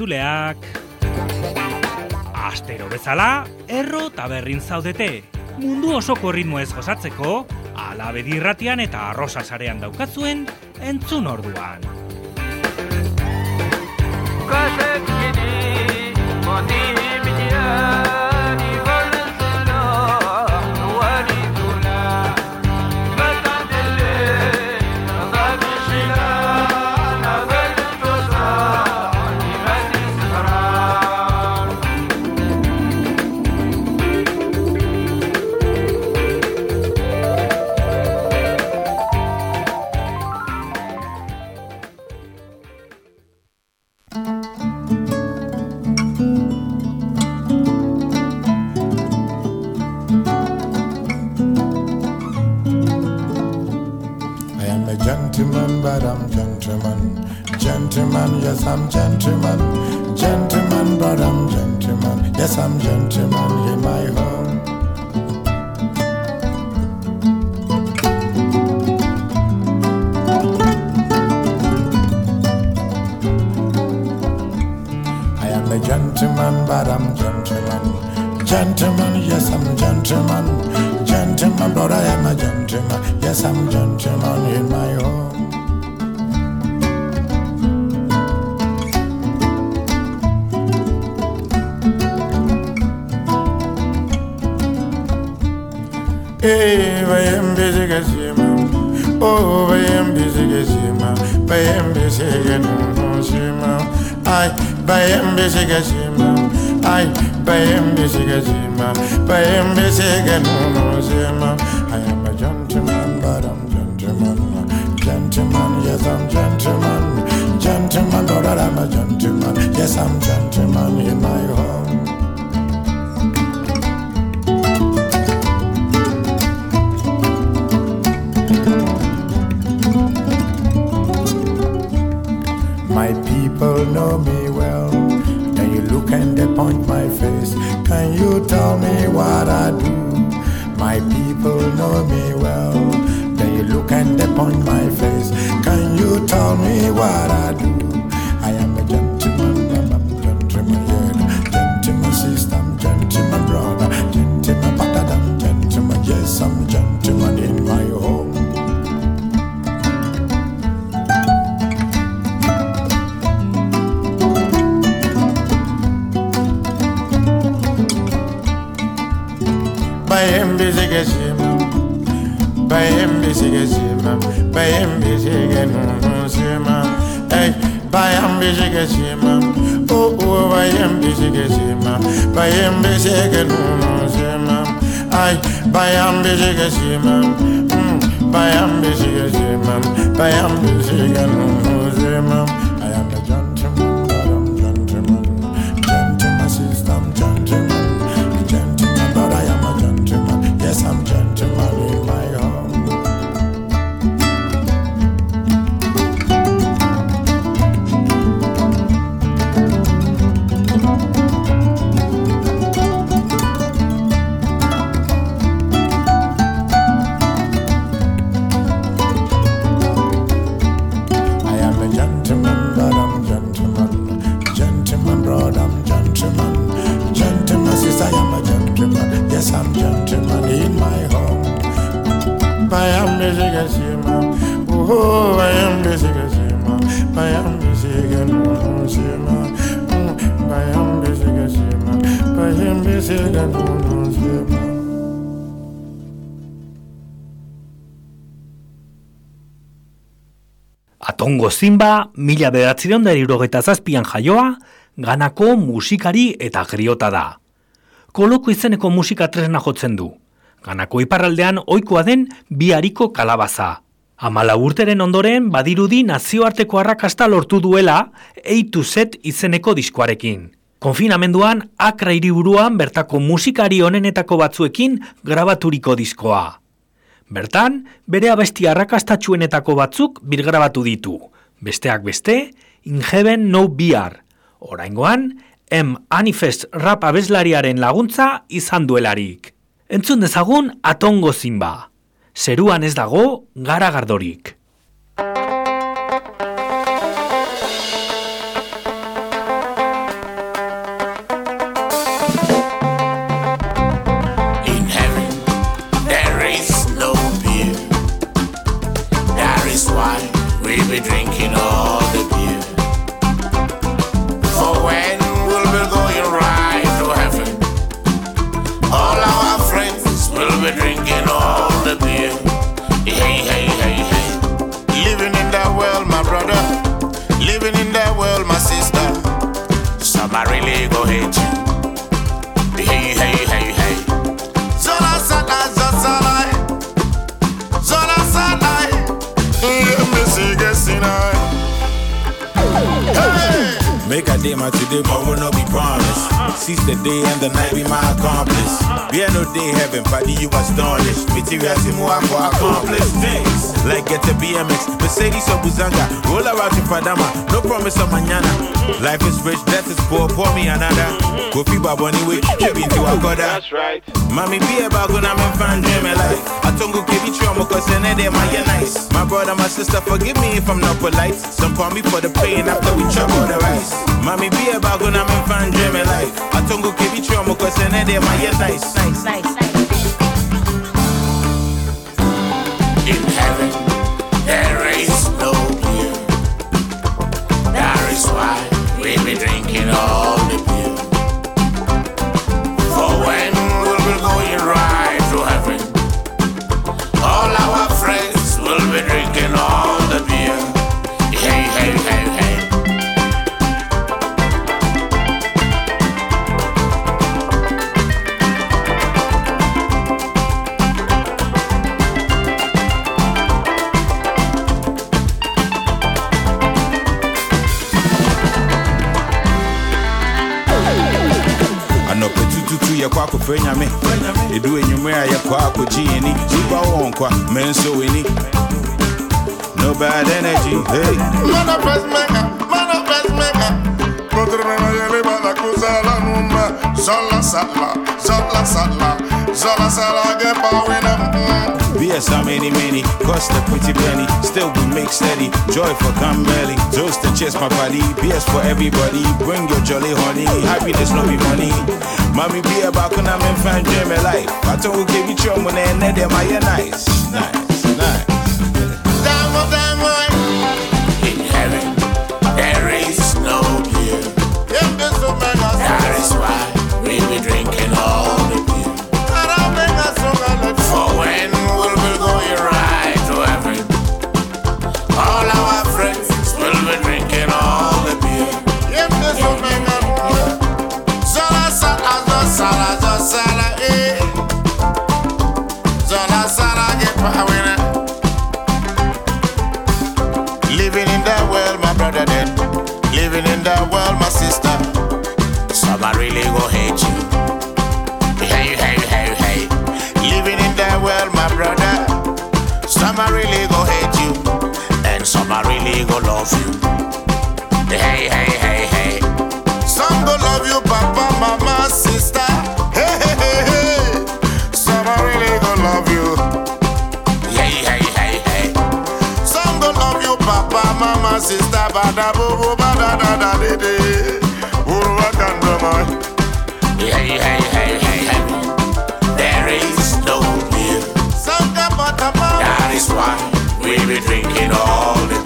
entzuleak. Astero bezala, erro eta berrin zaudete. Mundu osoko ritmo ez gozatzeko, alabedirratian eta arrosa sarean daukatzuen, entzun orduan. gentleman, but I'm gentleman. Gentleman, yes, I'm gentleman. Gentleman, but I am a gentleman. Yes, I'm gentleman in my home. Hey, I'm busy getting Oh, I'm busy getting I am busy getting oh, I bayem bisiga shima ay bayem bisiga shima bayem bisiga nuno shima I am a gentleman but I'm gentleman gentleman yes I'm gentleman gentleman oh I'm a gentleman yes I'm gentleman in my home My people know me point my face. Can you tell me what I do? My people know me well. They look and they point my face. Can you tell me what I do? Simam Ey bayan bizi geçimam Oo bayan bizi geçimam Bayan bizi geçimam Ay bayan bizi geçimam hmm, Bayan bizi geçimam Bayan bizi geçimam Simba, mila bederatzireon da irogeta zazpian jaioa, ganako musikari eta griota da. Koloko izeneko musika tresna jotzen du. Ganako iparraldean ohikoa den biariko kalabaza. Amala urteren ondoren badirudi nazioarteko arrakasta lortu duela eitu zet izeneko diskoarekin. Konfinamenduan akra hiriburuan bertako musikari honenetako batzuekin grabaturiko diskoa. Bertan, bere abesti arrakastatxuenetako batzuk birgrabatu ditu. Besteak beste, In Heaven No Beer. Oraingoan, M. Anifest rap abeslariaren laguntza izan duelarik. Entzun dezagun atongo zinba. Zeruan ez dago garagardorik. Day my today, but will not be promised. Seize the day and the night be my accomplice. Be no day heaven, buddy, you astonished. Materials more for accomplished things. Like get a BMX, Mercedes or Buzanga. Roll around to Padama, no promise of manana. Life is rich, death is poor, pour me another. Go feed Baboni, we keep into a goda. That's right. Mommy, be about when I'm in fan dream life. I don't go give you trauma, cause then they're my nice. My brother, my sister, forgive me if I'm not polite. Some call me for the pain after we chop all the rice. Mommy, be about when I'm in fan dream life. I don't go give you trauma, cause then they're my nice. Nice, nice, nice. In heaven, there is no beer. That is why we be drinking all yɛkɔ akɔfrɛ nyame ɛdu anwummerɛ a yɛkɔ akɔgye yɛni. Nipa wɔ nkwa me nso w'ani. No bad energy hey. Manifest mega, eh, manifest mega. Potremmo eh. ieri bada cosa la numma. Zola sala, zola sala, zola sala pawina. Mm. BS many many cost a pretty penny. Still we make steady joy for come belly toast and chest my body BS for everybody bring your jolly honey. Happiness no be money mommy be about when I'm in fan dream life I told give you chum when they net them I nice nice nice Damo, damo. In heaven, there is no. That is why love you. Hey, hey, hey, hey. Some go love you, papa, mama, sister. Hey, hey, hey, hey. Some I really go love you. Hey, hey, hey, hey. Some go love you, papa, mama, sister, bada boo boo, bada da da de de. Hey, hey, hey, hey. There is no beer. That is why we be drinking all the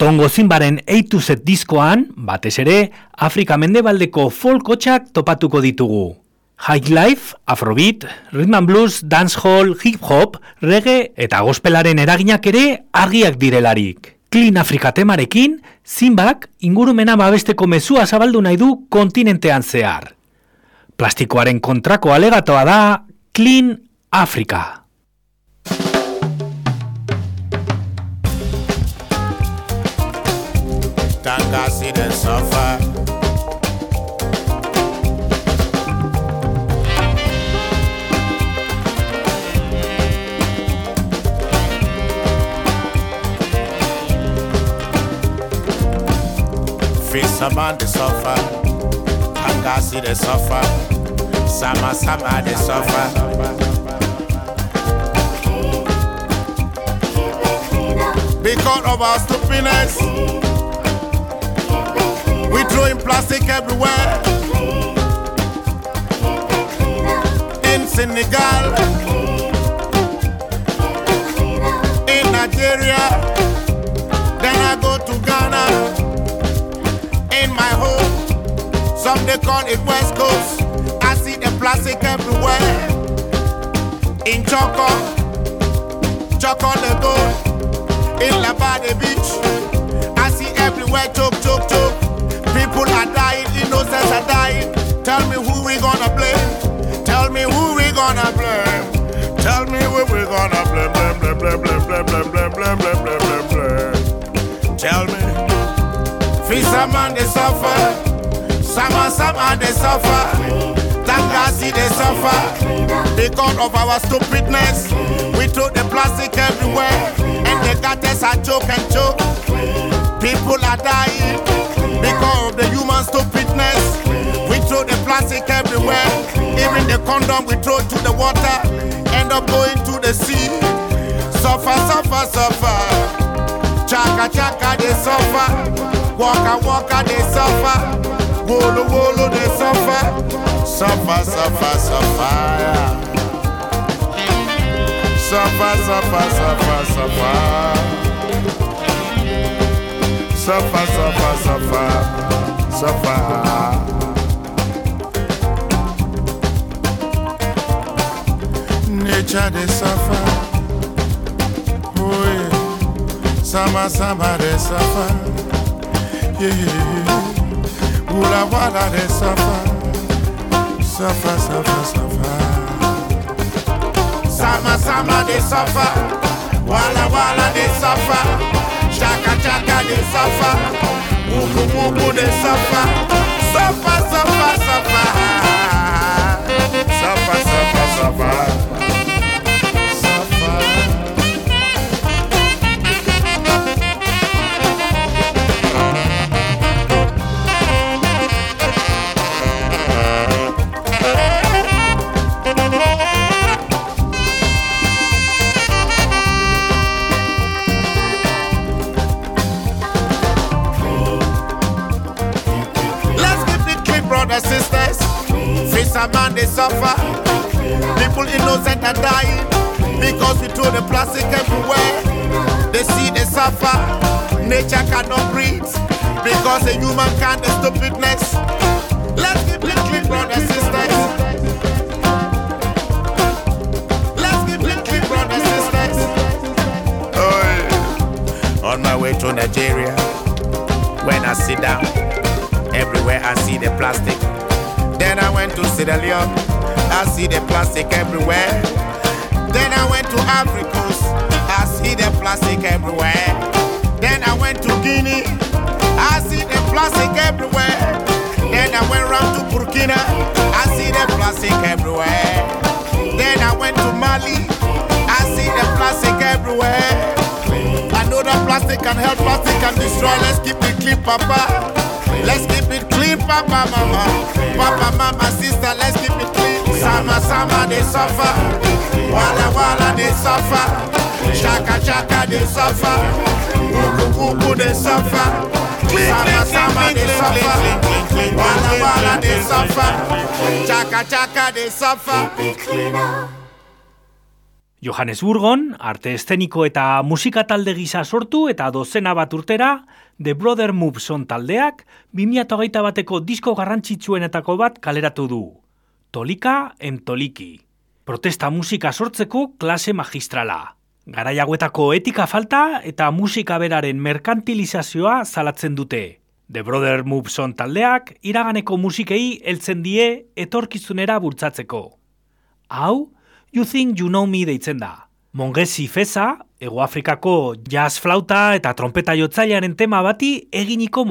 Atongo zinbaren A to Z diskoan, batez ere, Afrika mendebaldeko folk hotxak topatuko ditugu. High Life, Afrobeat, Rhythm and Blues, Dancehall, Hip Hop, Reggae eta gospelaren eraginak ere argiak direlarik. Clean Africa temarekin, zinbak ingurumena babesteko mezua zabaldu nahi du kontinentean zehar. Plastikoaren kontrako alegatoa da Clean Africa. Tanga see them suffer. A man they suffer. See they suffer. Sama sama they suffer. Because of our stupidness. We throwing plastic everywhere. In Senegal, in Nigeria, then I go to Ghana, in my home, some they call it West Coast. I see the plastic everywhere, in Choco, Choco Lego, in Labadi Beach. I see everywhere choke, choke, choke. People are dying, innocents are dying. Tell me who we gonna blame. Tell me who we gonna blame. Tell me who we gonna blame. Blame, blame, blame, blame, blame, blame, blame, blame, blame, blame, blame. Tell me. Fisherman they suffer. Sama sama they suffer. Tangasi they suffer. Because of our stupidness, we throw the plastic everywhere, and the gutters are choke and choke. People are dying because of the human stupidness. We throw the plastic everywhere, even the condom we throw to the water, end up going to the sea. Suffer, suffer, suffer. Chaka, chaka, they suffer. Waka, waka, they suffer. Wolo, wolo, they suffer. Suffer, suffer, suffer. Suffer, suffer, suffer, suffer. Suffer, suffer, suffer, suffer. Nature they suffer. Oh yeah. Sama sama they suffer yeah. Où la voilà les safa, safa, safa, safa. Sama, sama des safa, voilà, voilà des safa. Chaka, chaka des safa, moubou, moubou des safa. Safa, safa, safa. Safa, safa, safa. safa. Suffer. People innocent are dying because we throw the plastic everywhere. They see they suffer. Nature cannot breathe because a human can't the stupidness. Let's keep it clean, brothers, sisters. On my way to Nigeria, when I sit down. Everywhere I see the plastic. Then I went to Sierra Leone. I see the plastic everywhere. Then I went to Africa. I see the plastic everywhere. Then I went to Guinea. I see the plastic everywhere. Then I went round to Burkina. I see the plastic everywhere. Then I went to Mali. I see the plastic everywhere. I know that plastic can help, plastic can destroy. Let's keep it clean, Papa. Let's keep it clean, Papa, Mama. Papa, Mama, sister, let's keep it clean. Sama, Sama, they suffer. Wala, Wala, they suffer. Chaka, Chaka, they suffer. Wuku, Wuku, they suffer. Sama, Sama, they suffer. Wala, Wala, they suffer. Chaka, Chaka, they suffer. Johannesburgon, arte eszeniko eta musika talde gisa sortu eta dozena bat urtera, The Brother Moveson taldeak 2008 bateko disko garrantzitsuenetako bat kaleratu du. Tolika em Toliki. Protesta musika sortzeko klase magistrala. Garaiagoetako etika falta eta musika beraren merkantilizazioa zalatzen dute. The Brother Moveson taldeak iraganeko musikei heltzen die etorkizunera bultzatzeko. Hau, You Think You Know Me deitzen da. Mongezi Feza, Egoafrikako jazz flauta eta trompeta jotzailearen tema bati eginiko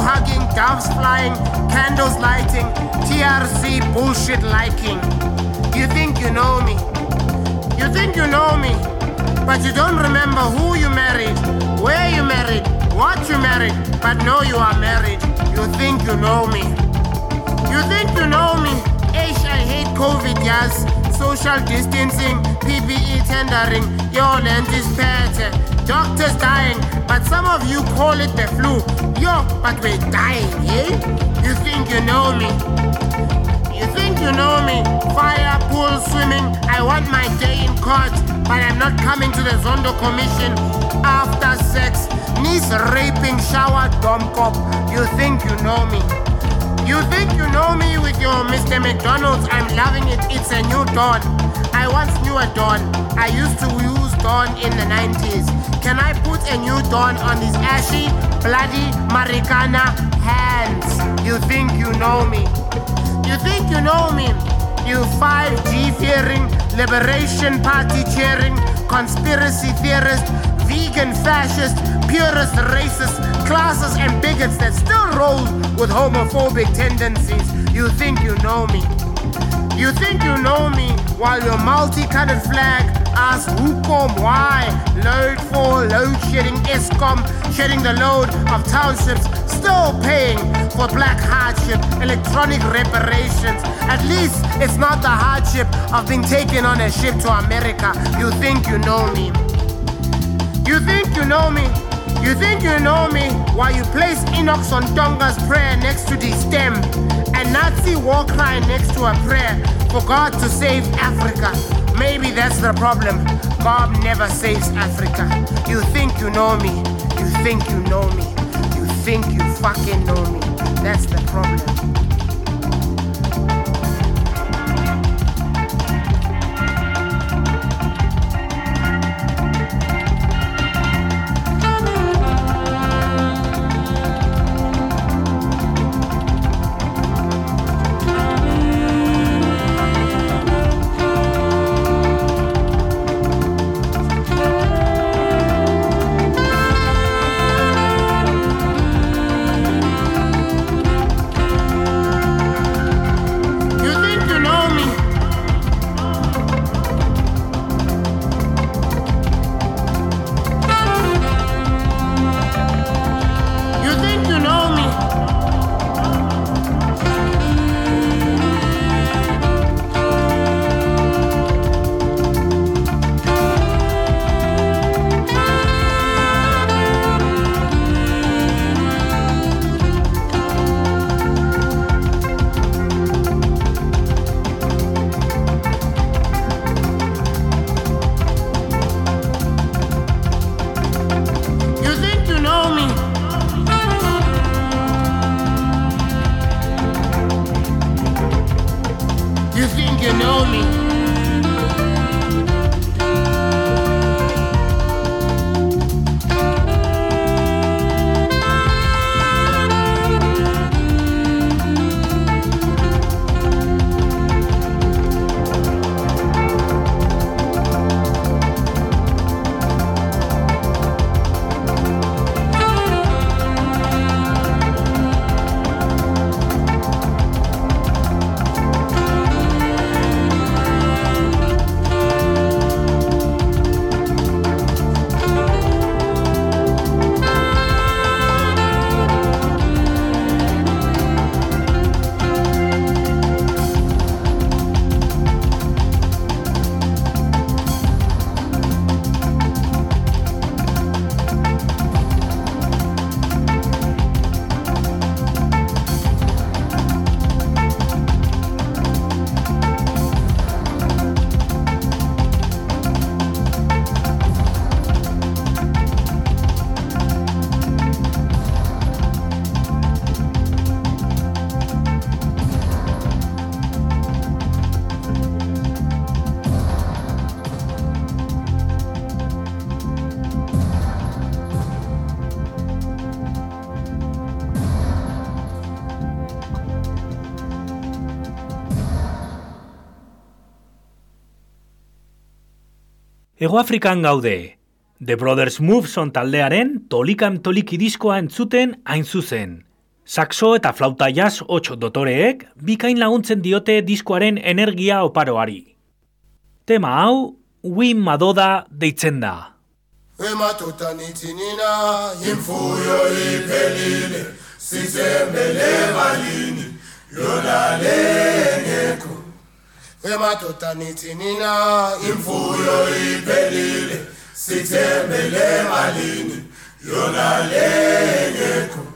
hugging, doves flying, candles lighting, TRC bullshit liking. You think you know me? You think you know me? But you don't remember who you married, where you married, what you married, but know you are married. You think you know me? You think you know me? Ish, I hate COVID. yes, social distancing, PPE tendering, your land is better. Doctors dying, but some of you call it the flu. Yo, but we're dying, eh? You think you know me? You think you know me? Fire, pool, swimming. I want my day in court, but I'm not coming to the Zondo Commission. After sex, Knees raping, shower, dumb cop. You think you know me? You think you know me with your Mr. McDonald's? I'm loving it. It's a new dawn. I once knew a dawn. I used to use dawn in the 90s. Can I put a new dawn on these ashy, bloody Marikana hands? You think you know me? You think you know me? You 5G fearing, liberation party cheering, conspiracy theorist, vegan fascist, purist racist, classes and bigots that still roll with homophobic tendencies. You think you know me. You think you know me while your multicolored flag asks who come why. Load for load shedding Eskom, shedding the load of townships, still paying for black hardship, electronic reparations. At least it's not the hardship of being taken on a ship to America. You think you know me. You think you know me. You think you know me while you place Enoch Sontonga's prayer next to the stem and Nazi war cry next to a prayer for God to save Africa. Maybe that's the problem. God never saves Africa. You think you know me. You think you know me. You think you fucking know me. That's the problem. Ego Afrikan gaude. The Brothers Moveson taldearen tolikam toliki diskoa entzuten hain zuzen. Saxo eta flauta jazz 8 dotoreek bikain laguntzen diote diskoaren energia oparoari. Tema hau, Wim Madoda deitzen da. emadoda nithi nina imfuyo iphelile sisembele malini yona emadoda nithi nina imfuyo iphelile sithembele emalini yona lengekho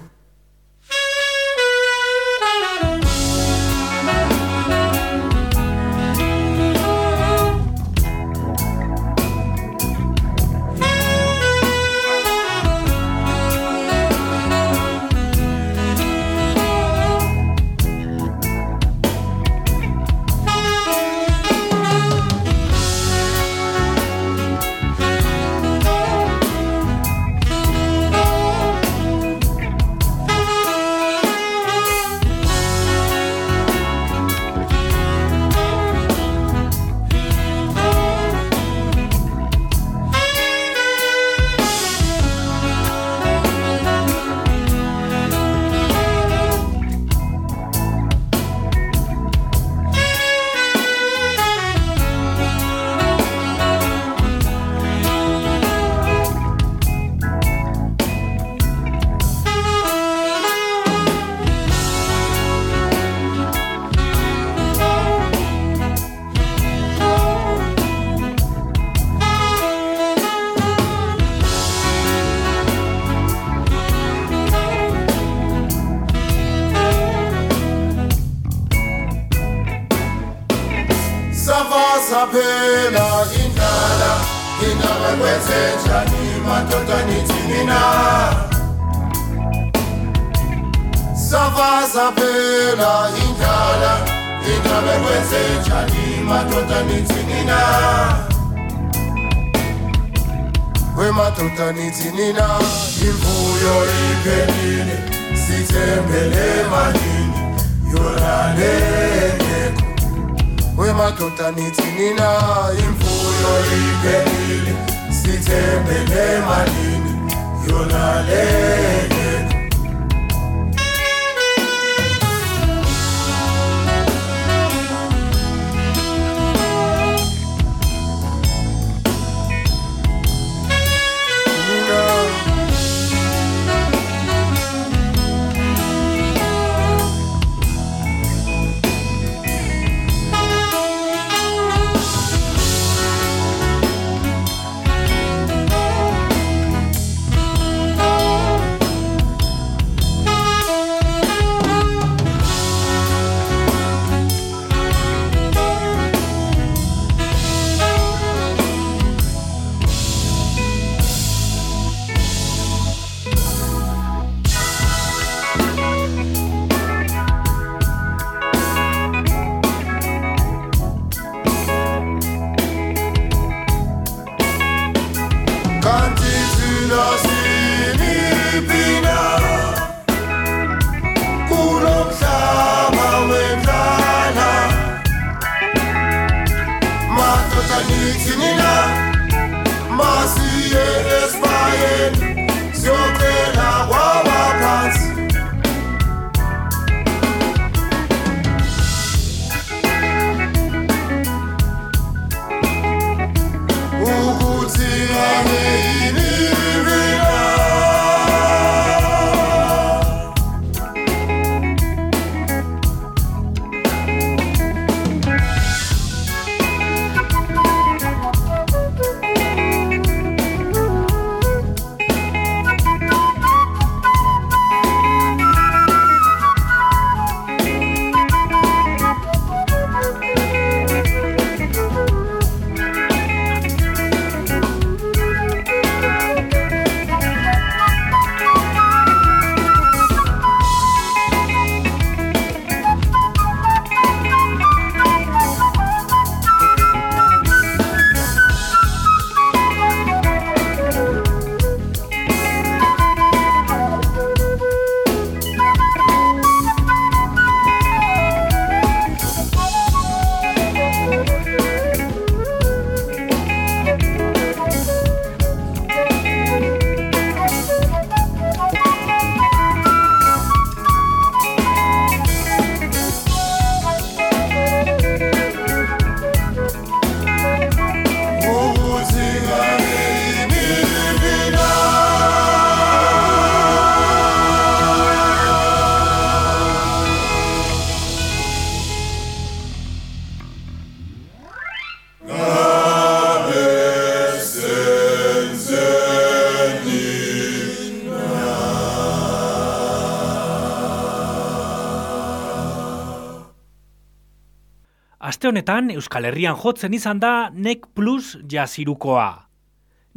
honetan Euskal Herrian jotzen izan da Nek Plus jazirukoa.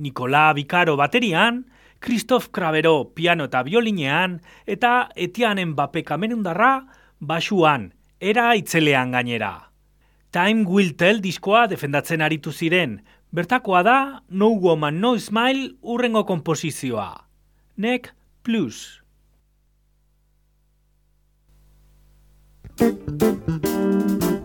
Nikola Bikaro baterian, Christoph Kravero piano eta biolinean, eta Etianen bapekamenundarra basuan, era itzelean gainera. Time Will Tell diskoa defendatzen aritu ziren, bertakoa da No Woman No Smile urrengo komposizioa. Nek Plus. Thank you.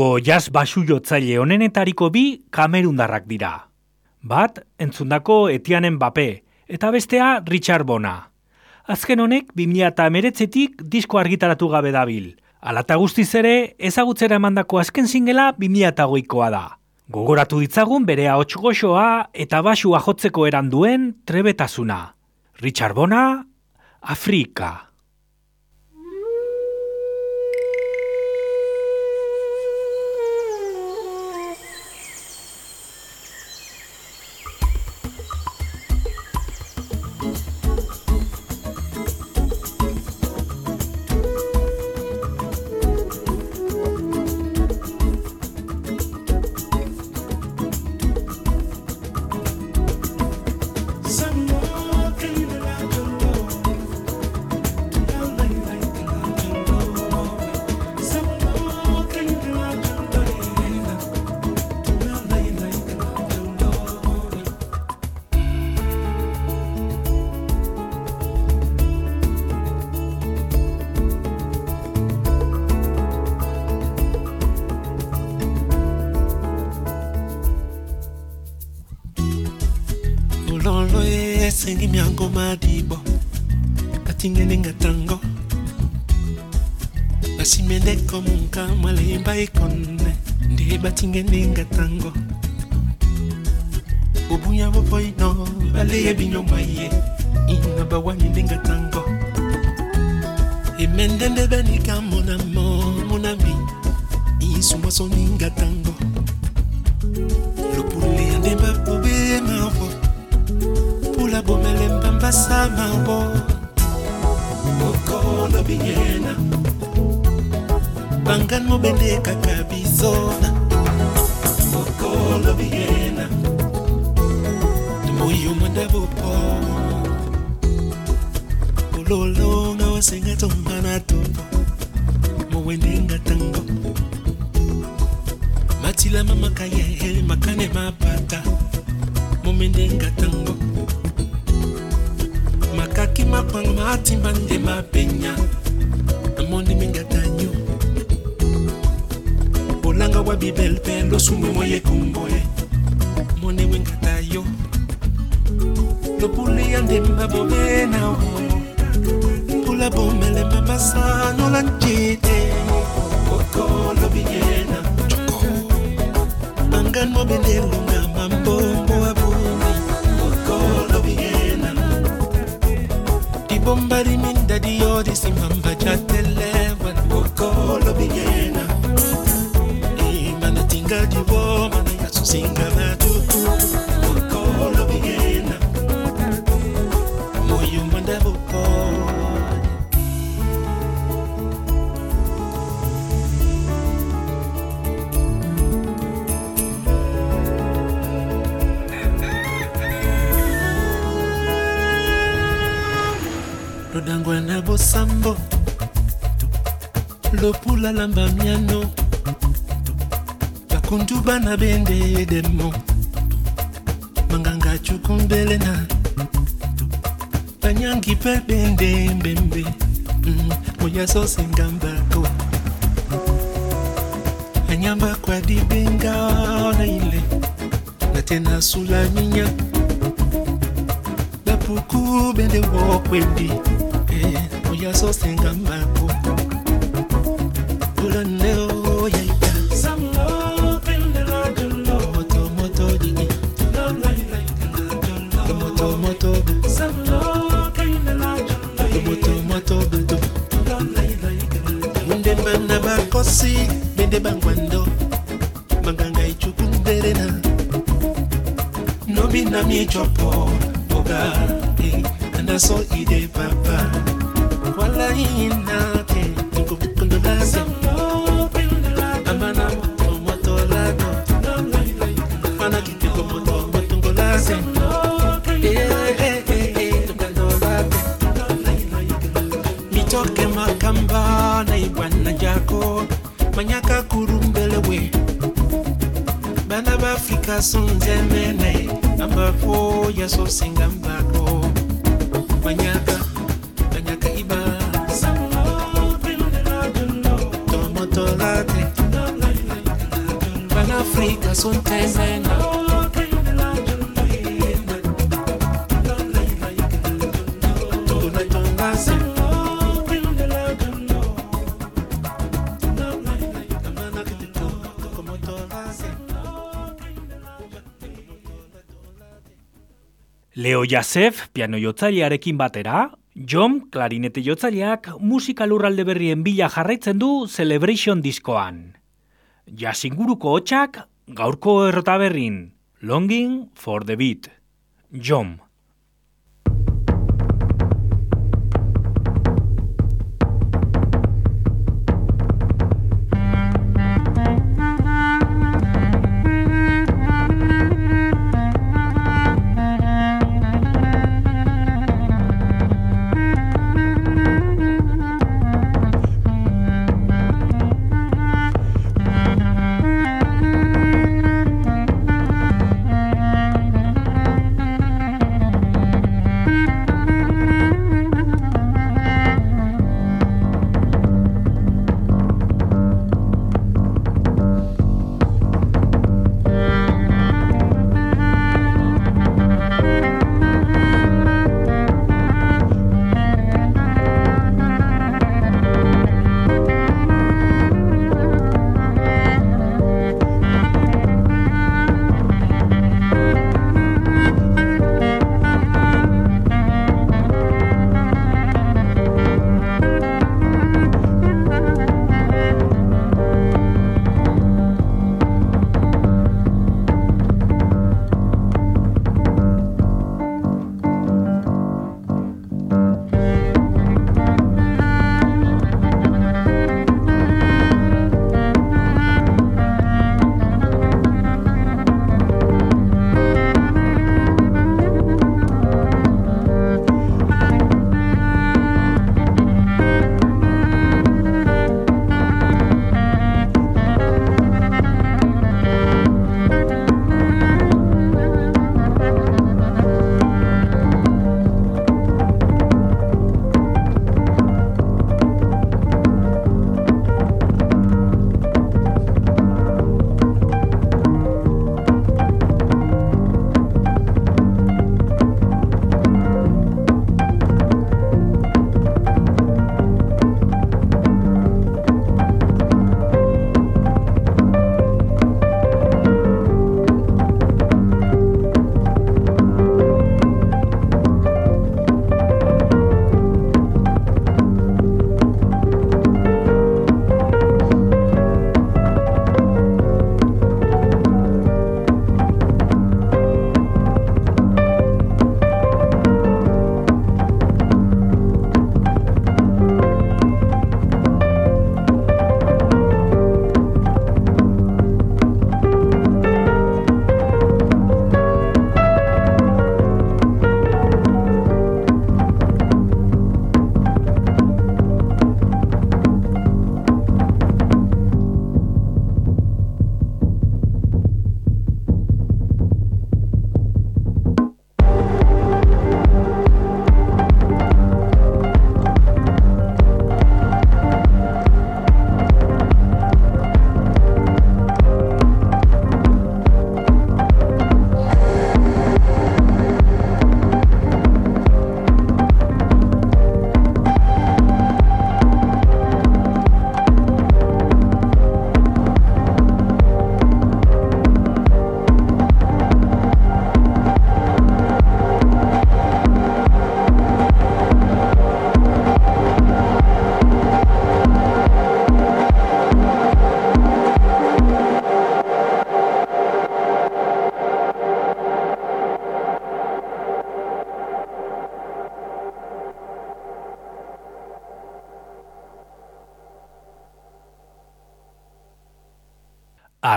Munduko jazz basu jotzaile honenetariko bi kamerundarrak dira. Bat, entzundako etianen bape, eta bestea Richard Bona. Azken honek, 2008-etik disko argitaratu gabe dabil. Alata guztiz ere, ezagutzera emandako azken zingela 2008koa da. Gogoratu ditzagun bere ahots goxoa eta basua jotzeko eran duen trebetasuna. Richard Bona, Afrika. Miango madibo katingeninga tango basimendeko munka mwalemba ikonne ndi batingeninga tango ubunya boboino baleye binyomwaye ina bawanyininga tango imendende benika monamo monami isumasoninga tango mbambasa mambo okolo binyena. Bangan mobendeka kabizona. Okolo binyena. Moyo mwanda bopo ololo nga wasenga tongana mapango matimba nde mapenya. Namoni mingatanyo. Bolanga wa bibele mpe losumbu moye kumboye. Mone wengata yo lobuli ya ndemba bobena o mbula bomelemba masanola njite. Okolobinyena bangan mobende lunga mambo. Diminda diyodi simamba jatelewan bana bende demo. Manganga cukumbele na. Banyangi mpe bende mbembe. Mm, moyaso munde bana bakosi bende bangwando manganga ichukunderena nobina michopo boga eh, anaso ide papa. Wala inake manyaka kurumbelewe. Bana bafrika sonzemene ambapo yasosenga mbako. Manyaka manyaka iba. Tomotolate Leo Jasef piano jotzailearekin batera, John klarinete jotzaileak musika lurralde berrien bila jarraitzen du Celebration diskoan. Jasinguruko hotxak gaurko errota berrin, Longing for the Beat. John.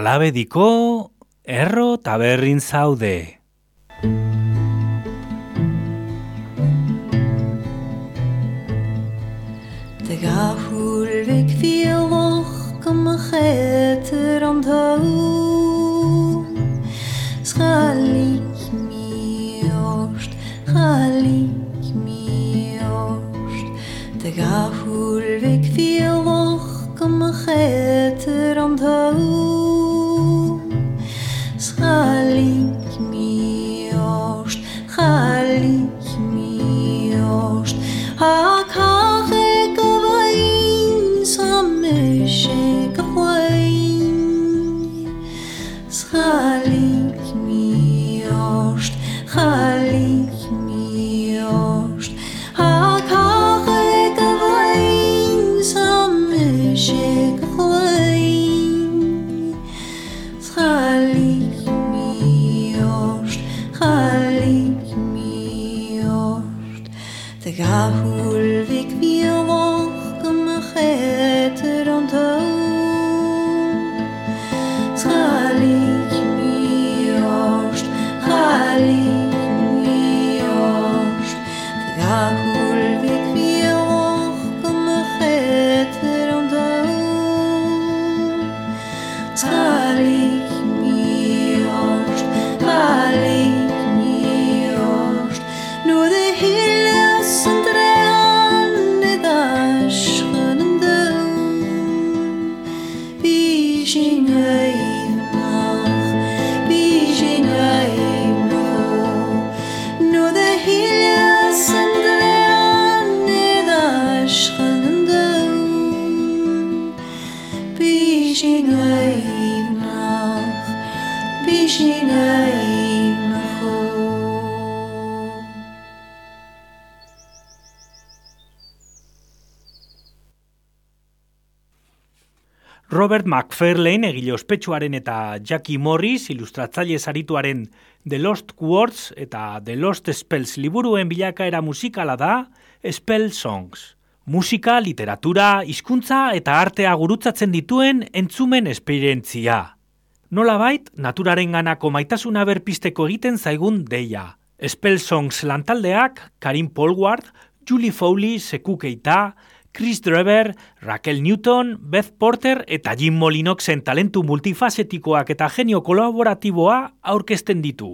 Alabediko erro taberrin zaude. De gafur vik viel och kom a cheter an tau Schalik mi orst, schalik mi orst De gafur Robert McFarlane egile ospetsuaren eta Jackie Morris ilustratzaile sarituaren The Lost Words eta The Lost Spells liburuen bilakaera musikala da Spell Songs. Musika, literatura, hizkuntza eta artea gurutzatzen dituen entzumen esperientzia. Nolabait, naturaren ganako maitasuna berpisteko egiten zaigun deia. Spell Songs lantaldeak, Karin Polward, Julie Foley, Seku Keita, Chris Drever, Raquel Newton, Beth Porter eta Jim Molinoxen talentu multifasetikoak eta genio kolaboratiboa aurkezten ditu.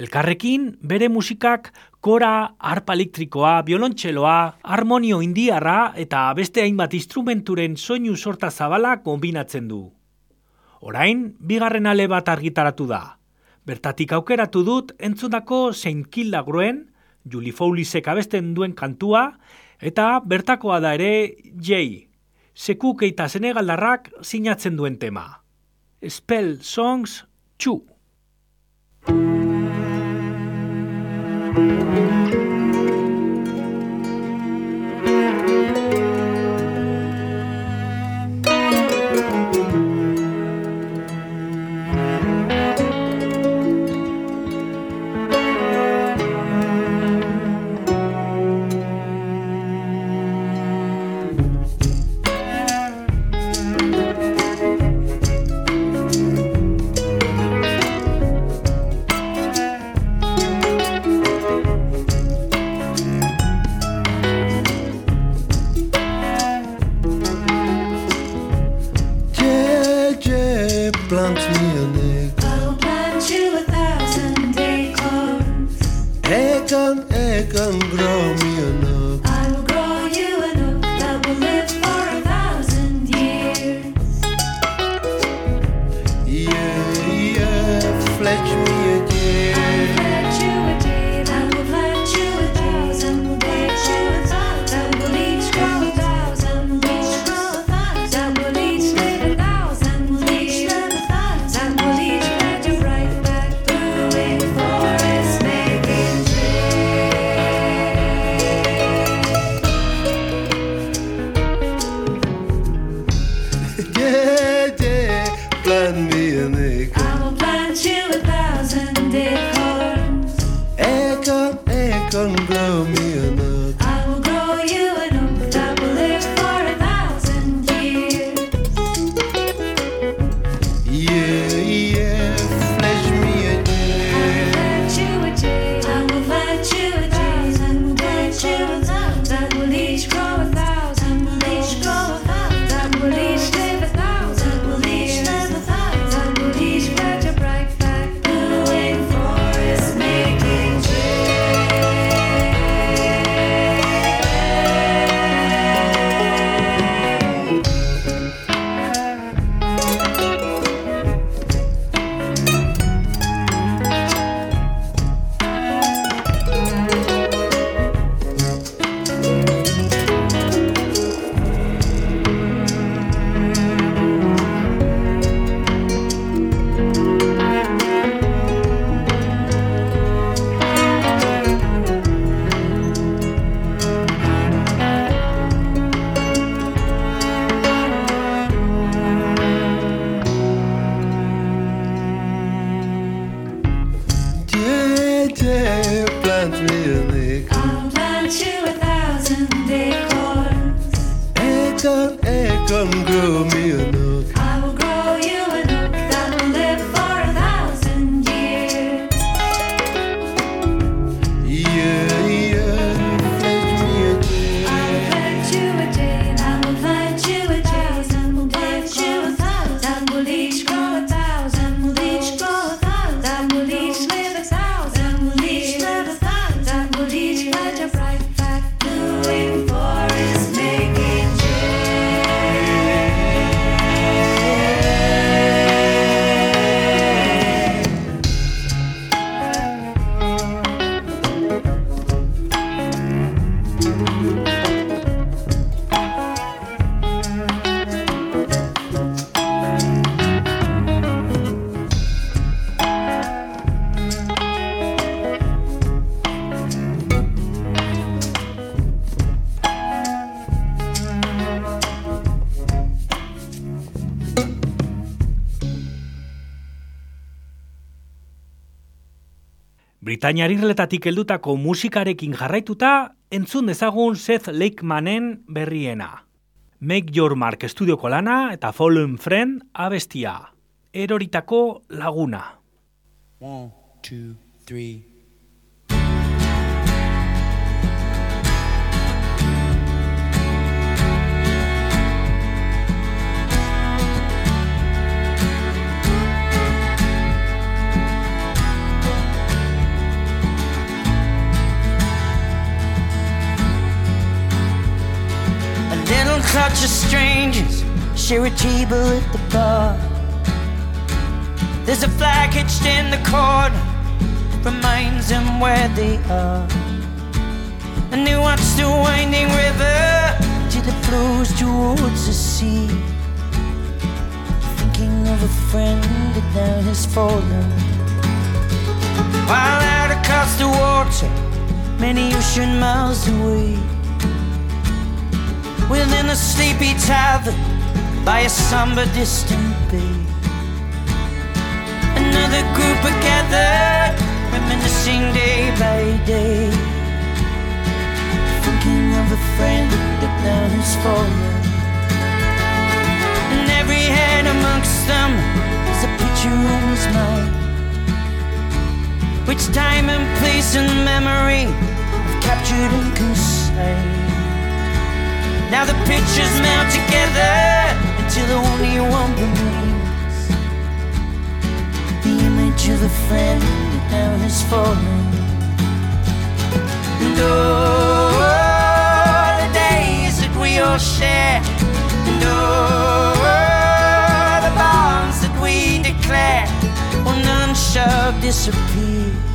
Elkarrekin, bere musikak kora, arpa elektrikoa, biolontxeloa, harmonio indiarra eta beste hainbat instrumenturen soinu sorta zabala kombinatzen du. Orain, bigarren ale bat argitaratu da. Bertatik aukeratu dut entzundako Saint Kilda Gruen, Julie Foulisek abesten duen kantua, eta bertakoa da ere Jay, sekuk eta senegaldarrak sinatzen duen tema. Spell Songs 2. Britainiar irletatik heldutako musikarekin jarraituta, entzun dezagun Seth Lakemanen berriena. Make Your Mark estudioko lana eta Fallen Friend abestia. Eroritako laguna. One, two, three. Touch of strangers share a table at the bar. There's a flag hitched in the corner, reminds them where they are. And they watch the winding river till it flows towards the sea. Thinking of a friend that now has fallen. While out across the water, many ocean miles away within a sleepy tavern by a somber distant bay. Another group are gathered, reminiscing day by day, thinking of a friend that now has fallen. And every head amongst them is a picture in his mind, which time and place and memory have captured and consigned. Now the pictures melt together until only one remains. The image of a friend now has fallen. And oh, the days that we all share. And oh, the bonds that we declare. Well, none shall disappear.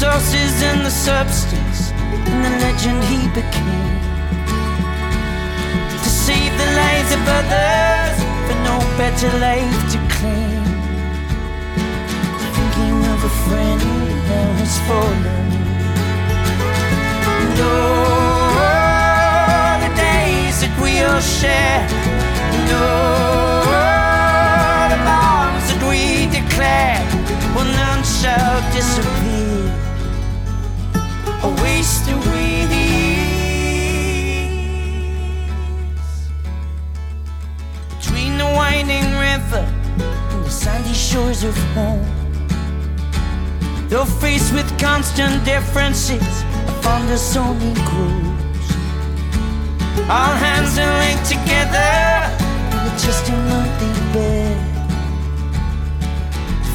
Sources and the substance and the legend he became. To save the lives of others for no better life to claim. Thinking of a friend now has fallen. And oh, the days that we all share. And oh, the bonds that we declare. Well, none shall disappear. Or waste away these. Between the winding river and the sandy shores of home. Though faced with constant differences, a fondness only grows. All hands are linked together with just a monthly bed.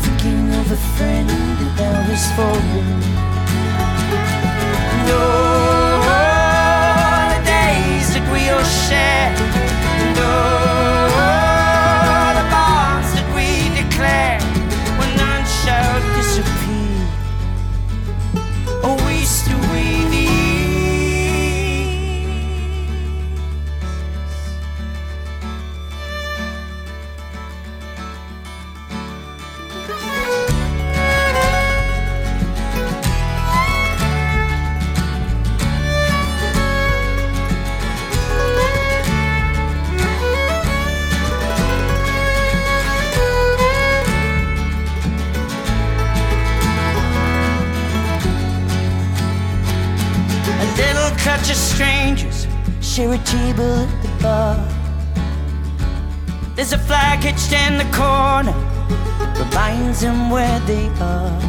Thinking of a friend that now has fallen. And the days that we will share the bonds that we declare When all shadows disappear Always to we a table at the bar. There's a flag hitched in the corner, reminds them where they are.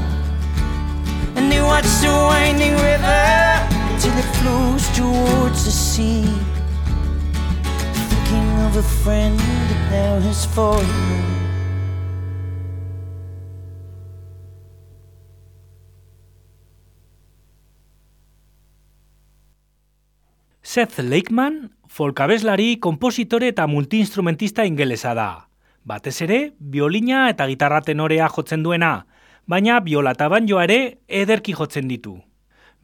And they watch the winding river till it flows towards the sea. Thinking of a friend that now has fallen. Seth Lakeman, folkabeslari, kompositore eta multiinstrumentista ingelesa da. Batez ere, biolina eta gitarra tenorea jotzen duena, baina biola eta banjoa ere ederki jotzen ditu.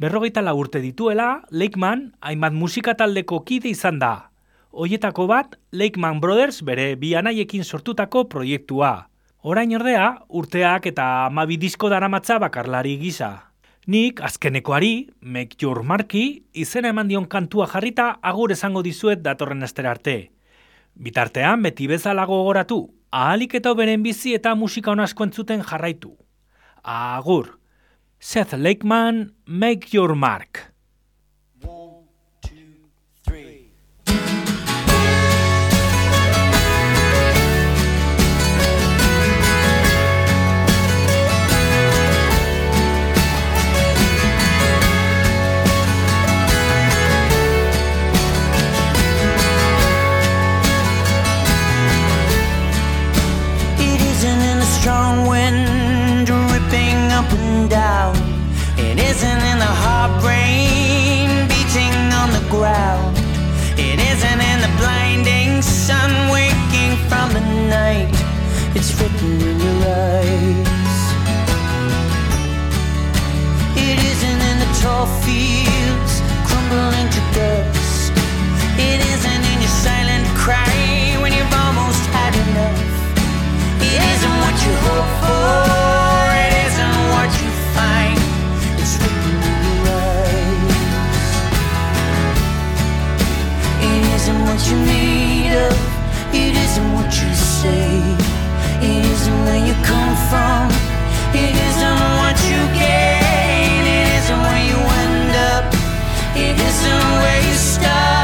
Berrogeita lau urte dituela, Lakeman hainbat musika taldeko kide izan da. Hoietako bat, Lakeman Brothers bere bi anaiekin sortutako proiektua. Orain ordea, urteak eta amabi disko daramatza bakarlari gisa. Nik azkenekoari, Make Your Marky, izena eman dion kantua jarrita agur esango dizuet datorren astera arte. Bitartean beti bezala gogoratu, ahalik eta beren bizi eta musika onasko entzuten jarraitu. Agur. Seth Lakeman, Make Your Mark. Down. It isn't in the hard rain beating on the ground. It isn't in the blinding sun waking from the night. It's written in your eyes. It isn't in the tall fields crumbling to dust. It isn't in your silent cry when you've almost had enough. It isn't what you hope for, what you made of, it isn't what you say. It isn't where you come from, it isn't what you gain. It isn't where you end up, it isn't where you start.